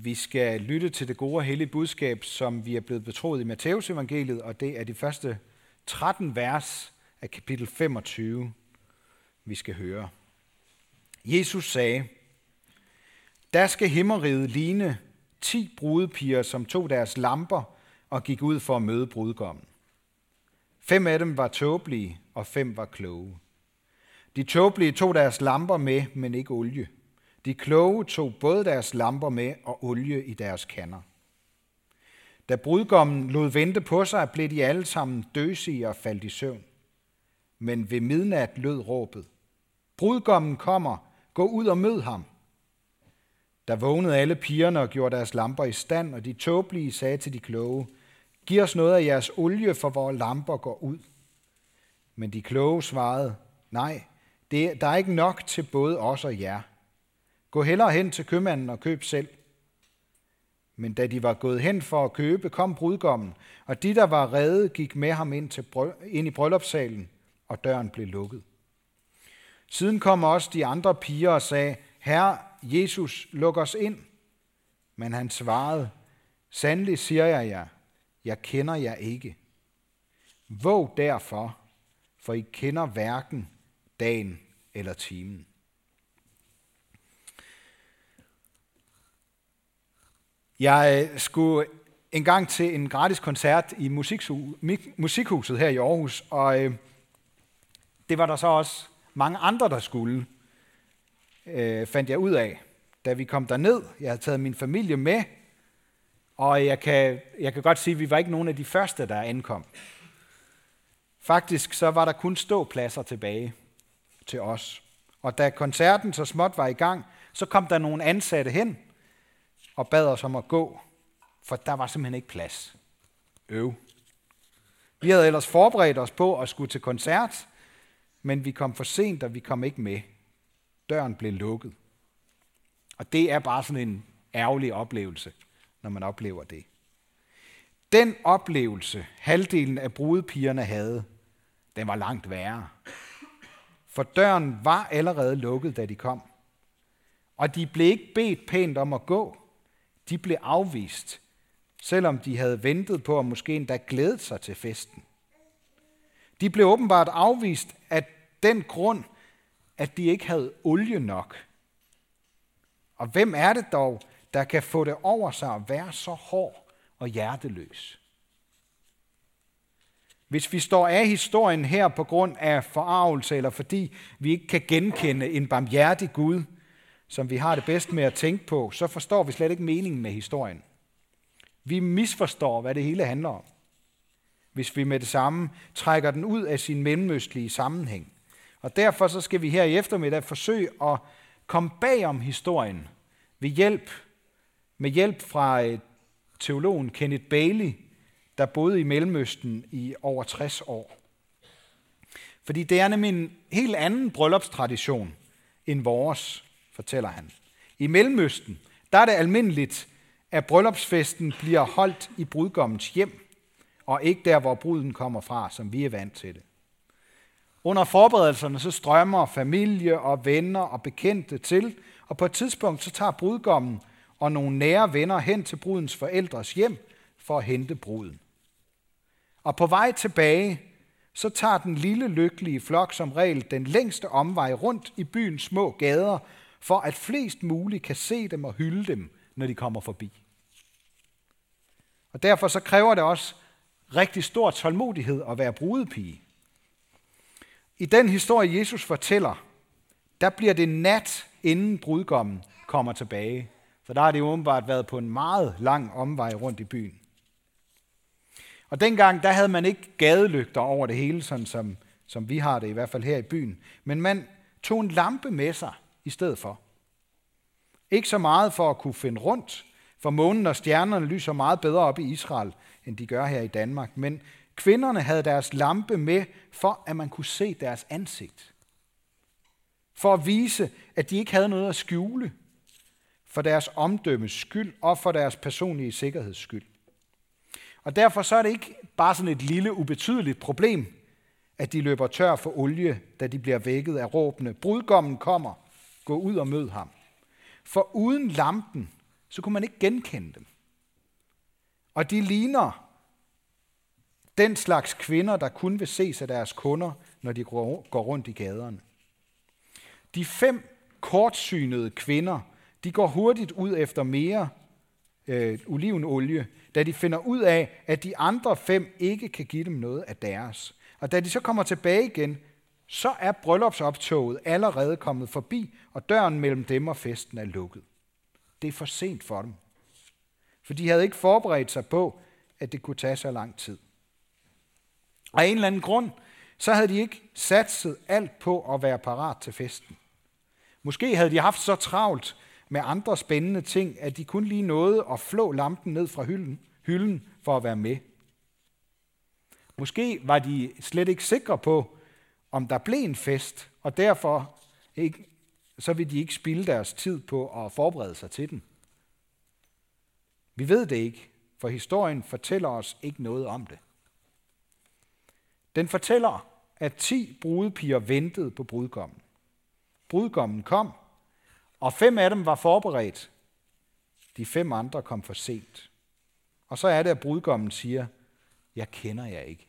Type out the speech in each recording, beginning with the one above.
Vi skal lytte til det gode og hellige budskab, som vi er blevet betroet i Matteus evangeliet, og det er de første 13 vers af kapitel 25, vi skal høre. Jesus sagde, der skal himmeriget ligne ti brudepiger, som tog deres lamper og gik ud for at møde brudgommen. Fem af dem var tåbelige, og fem var kloge. De tåbelige tog deres lamper med, men ikke olie. De kloge tog både deres lamper med og olie i deres kander. Da brudgommen lod vente på sig, blev de alle sammen døsige og faldt i søvn. Men ved midnat lød råbet. Brudgommen kommer, gå ud og mød ham. Der vågnede alle pigerne og gjorde deres lamper i stand, og de tåbelige sagde til de kloge, Giv os noget af jeres olie, for vores lamper går ud. Men de kloge svarede, Nej, det, der er ikke nok til både os og jer. Gå hellere hen til købmanden og køb selv. Men da de var gået hen for at købe, kom brudgommen, og de, der var redde, gik med ham ind, til, ind i bryllupssalen, og døren blev lukket. Siden kom også de andre piger og sagde, Herre, Jesus, luk os ind. Men han svarede, Sandelig siger jeg jer, jeg kender jer ikke. Våg derfor, for I kender hverken dagen eller timen. Jeg øh, skulle en gang til en gratis koncert i Musikhuset her i Aarhus, og øh, det var der så også mange andre, der skulle, øh, fandt jeg ud af, da vi kom derned. Jeg havde taget min familie med, og jeg kan, jeg kan godt sige, at vi var ikke nogen af de første, der ankom. Faktisk så var der kun ståpladser tilbage til os. Og da koncerten så småt var i gang, så kom der nogle ansatte hen og bad os om at gå, for der var simpelthen ikke plads. Øv. Vi havde ellers forberedt os på at skulle til koncert, men vi kom for sent, og vi kom ikke med. Døren blev lukket. Og det er bare sådan en ærgerlig oplevelse, når man oplever det. Den oplevelse, halvdelen af brudepigerne havde, den var langt værre. For døren var allerede lukket, da de kom. Og de blev ikke bedt pænt om at gå. De blev afvist, selvom de havde ventet på at måske endda glædet sig til festen. De blev åbenbart afvist af den grund, at de ikke havde olie nok. Og hvem er det dog, der kan få det over sig at være så hård og hjerteløs? Hvis vi står af historien her på grund af forarvelse, eller fordi vi ikke kan genkende en barmhjertig Gud, som vi har det bedst med at tænke på, så forstår vi slet ikke meningen med historien. Vi misforstår, hvad det hele handler om, hvis vi med det samme trækker den ud af sin mellemøstlige sammenhæng. Og derfor så skal vi her i eftermiddag forsøge at komme bag om historien ved hjælp, med hjælp fra øh, teologen Kenneth Bailey, der boede i Mellemøsten i over 60 år. Fordi det er nemlig en helt anden bryllupstradition end vores, fortæller han. I Mellemøsten, der er det almindeligt, at bryllupsfesten bliver holdt i brudgommens hjem, og ikke der, hvor bruden kommer fra, som vi er vant til det. Under forberedelserne så strømmer familie og venner og bekendte til, og på et tidspunkt så tager brudgommen og nogle nære venner hen til brudens forældres hjem for at hente bruden. Og på vej tilbage, så tager den lille lykkelige flok som regel den længste omvej rundt i byens små gader, for at flest muligt kan se dem og hylde dem, når de kommer forbi. Og derfor så kræver det også rigtig stor tålmodighed at være brudepige. I den historie, Jesus fortæller, der bliver det nat, inden brudgommen kommer tilbage. For der har det åbenbart været på en meget lang omvej rundt i byen. Og dengang, der havde man ikke gadelygter over det hele, sådan som, som vi har det i hvert fald her i byen. Men man tog en lampe med sig i stedet for. Ikke så meget for at kunne finde rundt, for månen og stjernerne lyser meget bedre op i Israel, end de gør her i Danmark. Men kvinderne havde deres lampe med, for at man kunne se deres ansigt. For at vise, at de ikke havde noget at skjule, for deres omdømmes skyld og for deres personlige sikkerheds skyld. Og derfor så er det ikke bare sådan et lille, ubetydeligt problem, at de løber tør for olie, da de bliver vækket af råbene. Brudgommen kommer, gå ud og mød ham. For uden lampen, så kunne man ikke genkende dem. Og de ligner den slags kvinder, der kun vil ses af deres kunder, når de går rundt i gaderne. De fem kortsynede kvinder, de går hurtigt ud efter mere øh, olivenolie, da de finder ud af, at de andre fem ikke kan give dem noget af deres. Og da de så kommer tilbage igen, så er bryllupsoptoget allerede kommet forbi, og døren mellem dem og festen er lukket. Det er for sent for dem. For de havde ikke forberedt sig på, at det kunne tage så lang tid. Og af en eller anden grund, så havde de ikke satset alt på at være parat til festen. Måske havde de haft så travlt med andre spændende ting, at de kun lige nåede at flå lampen ned fra hylden, hylden for at være med. Måske var de slet ikke sikre på, om der blev en fest, og derfor ikke, så vil de ikke spilde deres tid på at forberede sig til den. Vi ved det ikke, for historien fortæller os ikke noget om det. Den fortæller, at ti brudepiger ventede på brudgommen. Brudgommen kom, og fem af dem var forberedt. De fem andre kom for sent. Og så er det, at brudgommen siger, jeg kender jer ikke.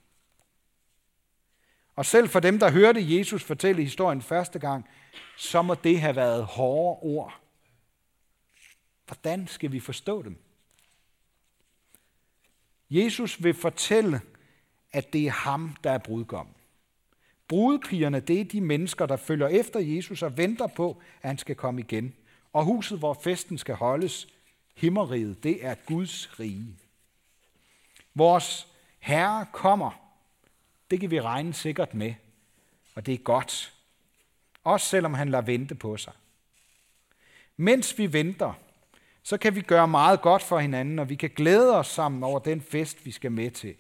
Og selv for dem, der hørte Jesus fortælle historien første gang, så må det have været hårde ord. Hvordan skal vi forstå dem? Jesus vil fortælle, at det er ham, der er brudgommen. Brudepigerne, det er de mennesker, der følger efter Jesus og venter på, at han skal komme igen. Og huset, hvor festen skal holdes, himmeriget, det er Guds rige. Vores Herre kommer. Det kan vi regne sikkert med. Og det er godt. Også selvom han lader vente på sig. Mens vi venter, så kan vi gøre meget godt for hinanden, og vi kan glæde os sammen over den fest, vi skal med til.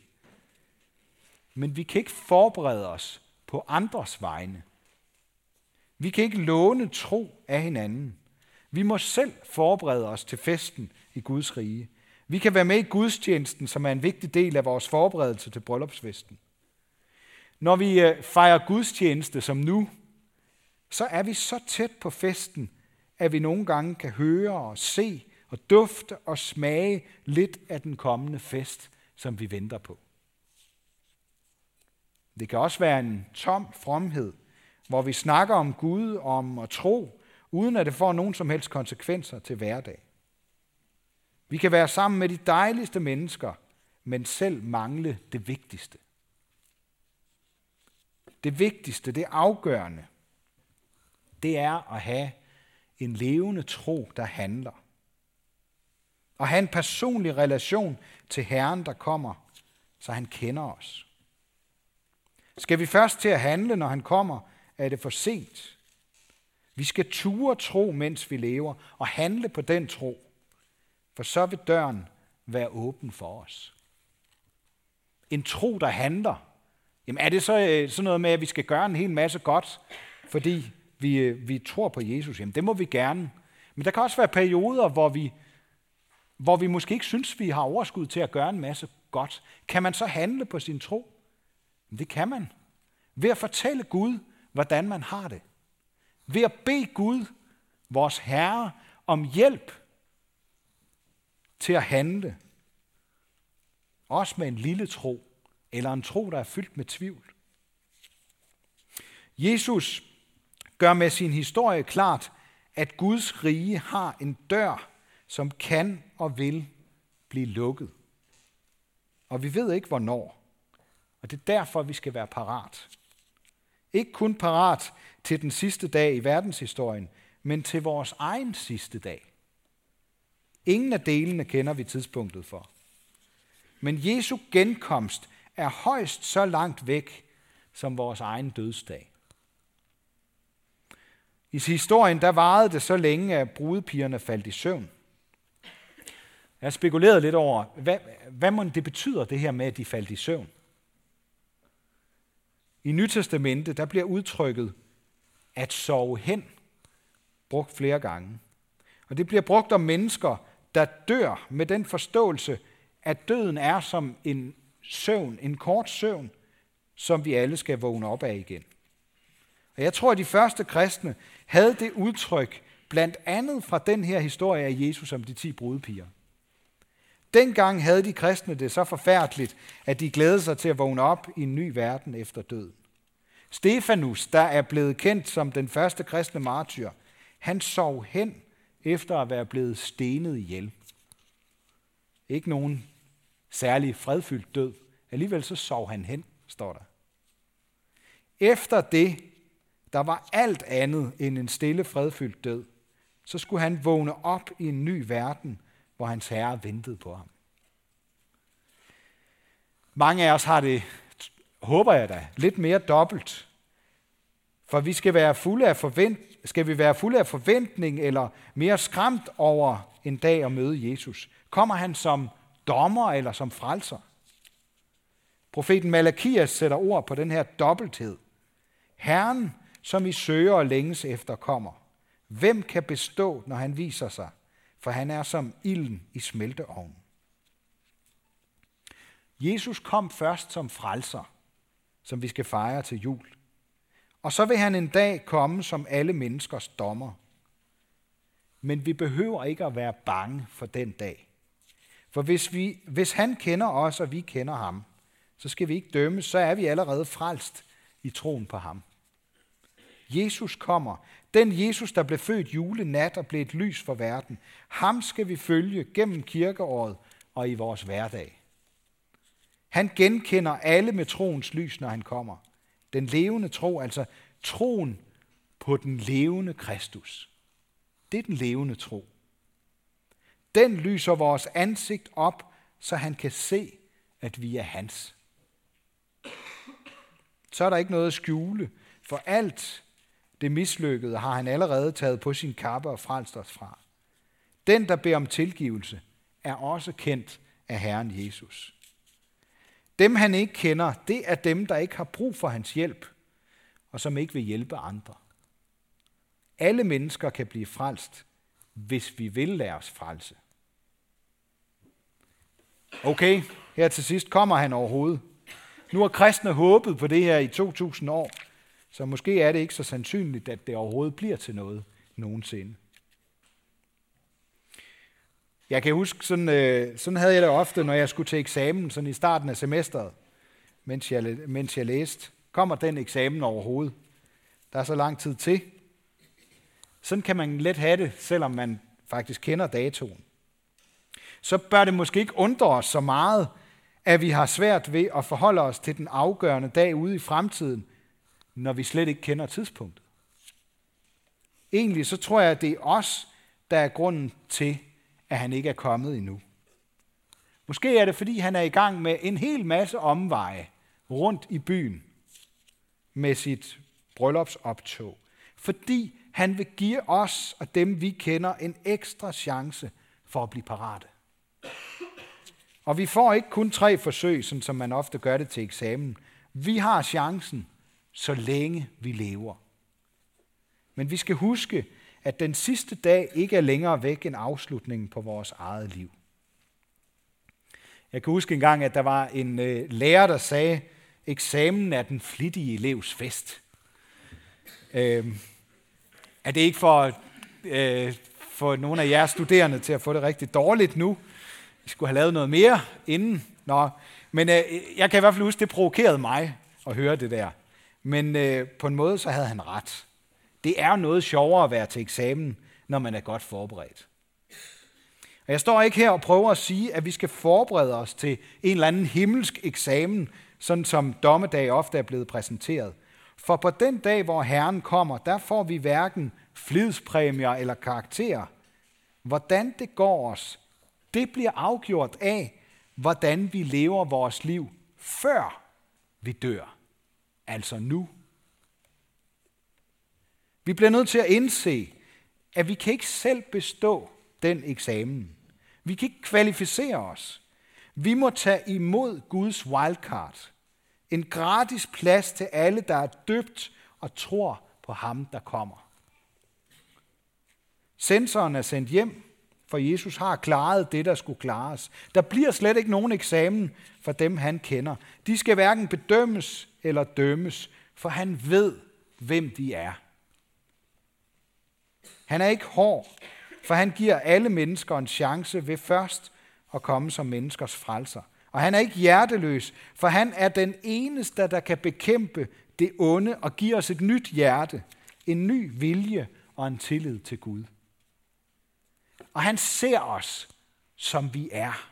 Men vi kan ikke forberede os på andres vegne. Vi kan ikke låne tro af hinanden. Vi må selv forberede os til festen i Guds rige. Vi kan være med i gudstjenesten, som er en vigtig del af vores forberedelse til bryllupsfesten. Når vi øh, fejrer gudstjeneste som nu, så er vi så tæt på festen, at vi nogle gange kan høre og se og dufte og smage lidt af den kommende fest, som vi venter på. Det kan også være en tom fromhed, hvor vi snakker om Gud om at tro, uden at det får nogen som helst konsekvenser til hverdag. Vi kan være sammen med de dejligste mennesker, men selv mangle det vigtigste. Det vigtigste, det afgørende, det er at have en levende tro, der handler. Og have en personlig relation til Herren, der kommer, så han kender os. Skal vi først til at handle, når han kommer, er det for sent. Vi skal ture tro, mens vi lever, og handle på den tro, for så vil døren være åben for os. En tro, der handler. Jamen er det så øh, sådan noget med, at vi skal gøre en hel masse godt, fordi vi, øh, vi tror på Jesus? Jamen det må vi gerne. Men der kan også være perioder, hvor vi, hvor vi måske ikke synes, vi har overskud til at gøre en masse godt. Kan man så handle på sin tro? Det kan man. Ved at fortælle Gud, hvordan man har det. Ved at bede Gud, vores Herre, om hjælp til at handle. Også med en lille tro, eller en tro, der er fyldt med tvivl. Jesus gør med sin historie klart, at Guds rige har en dør, som kan og vil blive lukket. Og vi ved ikke, hvornår. Og det er derfor, vi skal være parat. Ikke kun parat til den sidste dag i verdenshistorien, men til vores egen sidste dag. Ingen af delene kender vi tidspunktet for. Men Jesu genkomst er højst så langt væk som vores egen dødsdag. I historien der varede det så længe, at brudepigerne faldt i søvn. Jeg har spekuleret lidt over, hvad, hvad må det betyder det her med, at de faldt i søvn? I Nytestamentet, der bliver udtrykket at sove hen brugt flere gange. Og det bliver brugt om mennesker, der dør med den forståelse, at døden er som en søvn, en kort søvn, som vi alle skal vågne op af igen. Og jeg tror, at de første kristne havde det udtryk blandt andet fra den her historie af Jesus om de ti brudepiger. Dengang havde de kristne det så forfærdeligt, at de glædede sig til at vågne op i en ny verden efter døden. Stefanus, der er blevet kendt som den første kristne martyr, han sov hen efter at være blevet stenet ihjel. Ikke nogen særlig fredfyldt død. Alligevel så sov han hen, står der. Efter det, der var alt andet end en stille, fredfyldt død, så skulle han vågne op i en ny verden, hvor hans herre ventede på ham. Mange af os har det, håber jeg da, lidt mere dobbelt. For vi skal være fulde af forvent, skal vi være fulde af forventning eller mere skræmt over en dag at møde Jesus? Kommer han som dommer eller som frelser? Profeten Malakias sætter ord på den her dobbelthed. Herren, som I søger og længes efter, kommer. Hvem kan bestå, når han viser sig? For han er som ilden i smelteovnen. Jesus kom først som frelser, som vi skal fejre til jul. Og så vil han en dag komme som alle menneskers dommer. Men vi behøver ikke at være bange for den dag. For hvis, vi, hvis han kender os, og vi kender ham, så skal vi ikke dømme, så er vi allerede frelst i troen på ham. Jesus kommer. Den Jesus, der blev født julenat og blev et lys for verden. Ham skal vi følge gennem kirkeåret og i vores hverdag. Han genkender alle med troens lys, når han kommer. Den levende tro, altså troen på den levende Kristus. Det er den levende tro. Den lyser vores ansigt op, så han kan se, at vi er hans. Så er der ikke noget at skjule, for alt det mislykkede har han allerede taget på sin kappe og frelst os fra. Den, der beder om tilgivelse, er også kendt af Herren Jesus. Dem, han ikke kender, det er dem, der ikke har brug for hans hjælp, og som ikke vil hjælpe andre. Alle mennesker kan blive frelst, hvis vi vil lade os frelse. Okay, her til sidst kommer han overhovedet. Nu har kristne håbet på det her i 2000 år, så måske er det ikke så sandsynligt, at det overhovedet bliver til noget nogensinde. Jeg kan huske, sådan, øh, sådan havde jeg det ofte, når jeg skulle til eksamen, sådan i starten af semesteret, mens jeg, mens jeg læste. Kommer den eksamen overhovedet? Der er så lang tid til. Sådan kan man let have det, selvom man faktisk kender datoen. Så bør det måske ikke undre os så meget, at vi har svært ved at forholde os til den afgørende dag ude i fremtiden, når vi slet ikke kender tidspunktet. Egentlig så tror jeg, at det er os, der er grunden til, at han ikke er kommet endnu. Måske er det, fordi han er i gang med en hel masse omveje rundt i byen med sit bryllupsoptog. Fordi han vil give os og dem, vi kender, en ekstra chance for at blive parate. Og vi får ikke kun tre forsøg, sådan som man ofte gør det til eksamen. Vi har chancen, så længe vi lever. Men vi skal huske, at den sidste dag ikke er længere væk end afslutningen på vores eget liv. Jeg kan huske en gang, at der var en øh, lærer, der sagde, eksamen er den flittige elevs fest. Øh, er det ikke for, øh, for nogle af jer studerende til at få det rigtig dårligt nu? Skulle have lavet noget mere inden. Nå, men øh, jeg kan i hvert fald huske, det provokerede mig at høre det der. Men øh, på en måde, så havde han ret. Det er noget sjovere at være til eksamen, når man er godt forberedt. Og jeg står ikke her og prøver at sige, at vi skal forberede os til en eller anden himmelsk eksamen, sådan som dommedag ofte er blevet præsenteret. For på den dag, hvor Herren kommer, der får vi hverken flidspræmier eller karakterer. Hvordan det går os, det bliver afgjort af, hvordan vi lever vores liv, før vi dør. Altså nu. Vi bliver nødt til at indse, at vi kan ikke selv bestå den eksamen. Vi kan ikke kvalificere os. Vi må tage imod Guds wildcard. En gratis plads til alle, der er døbt og tror på ham, der kommer. Sensoren er sendt hjem, for Jesus har klaret det, der skulle klares. Der bliver slet ikke nogen eksamen for dem, han kender. De skal hverken bedømmes eller dømmes, for han ved, hvem de er. Han er ikke hård, for han giver alle mennesker en chance ved først at komme som menneskers frelser. Og han er ikke hjerteløs, for han er den eneste, der kan bekæmpe det onde og give os et nyt hjerte, en ny vilje og en tillid til Gud. Og han ser os, som vi er.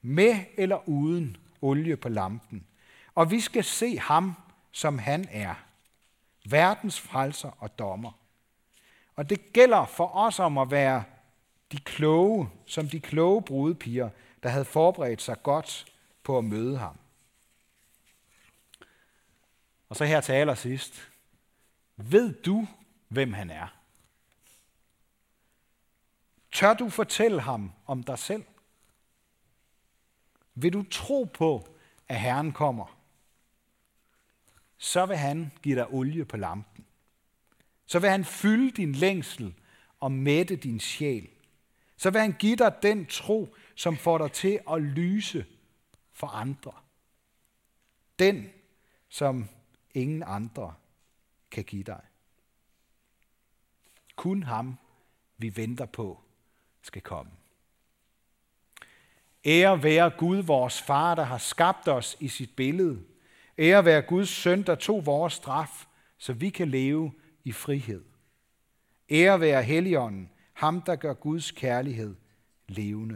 Med eller uden olie på lampen. Og vi skal se ham, som han er. Verdens frelser og dommer. Og det gælder for os om at være de kloge, som de kloge brudepiger, der havde forberedt sig godt på at møde ham. Og så her til allersidst. Ved du, hvem han er? Tør du fortælle ham om dig selv? Vil du tro på, at Herren kommer? Så vil han give dig olie på lampen. Så vil han fylde din længsel og mætte din sjæl. Så vil han give dig den tro, som får dig til at lyse for andre. Den, som ingen andre kan give dig. Kun ham, vi venter på, skal komme. Ære være Gud, vores far, der har skabt os i sit billede. Ære være Guds søn, der tog vores straf, så vi kan leve i frihed. Ære være Helligånden, ham der gør Guds kærlighed levende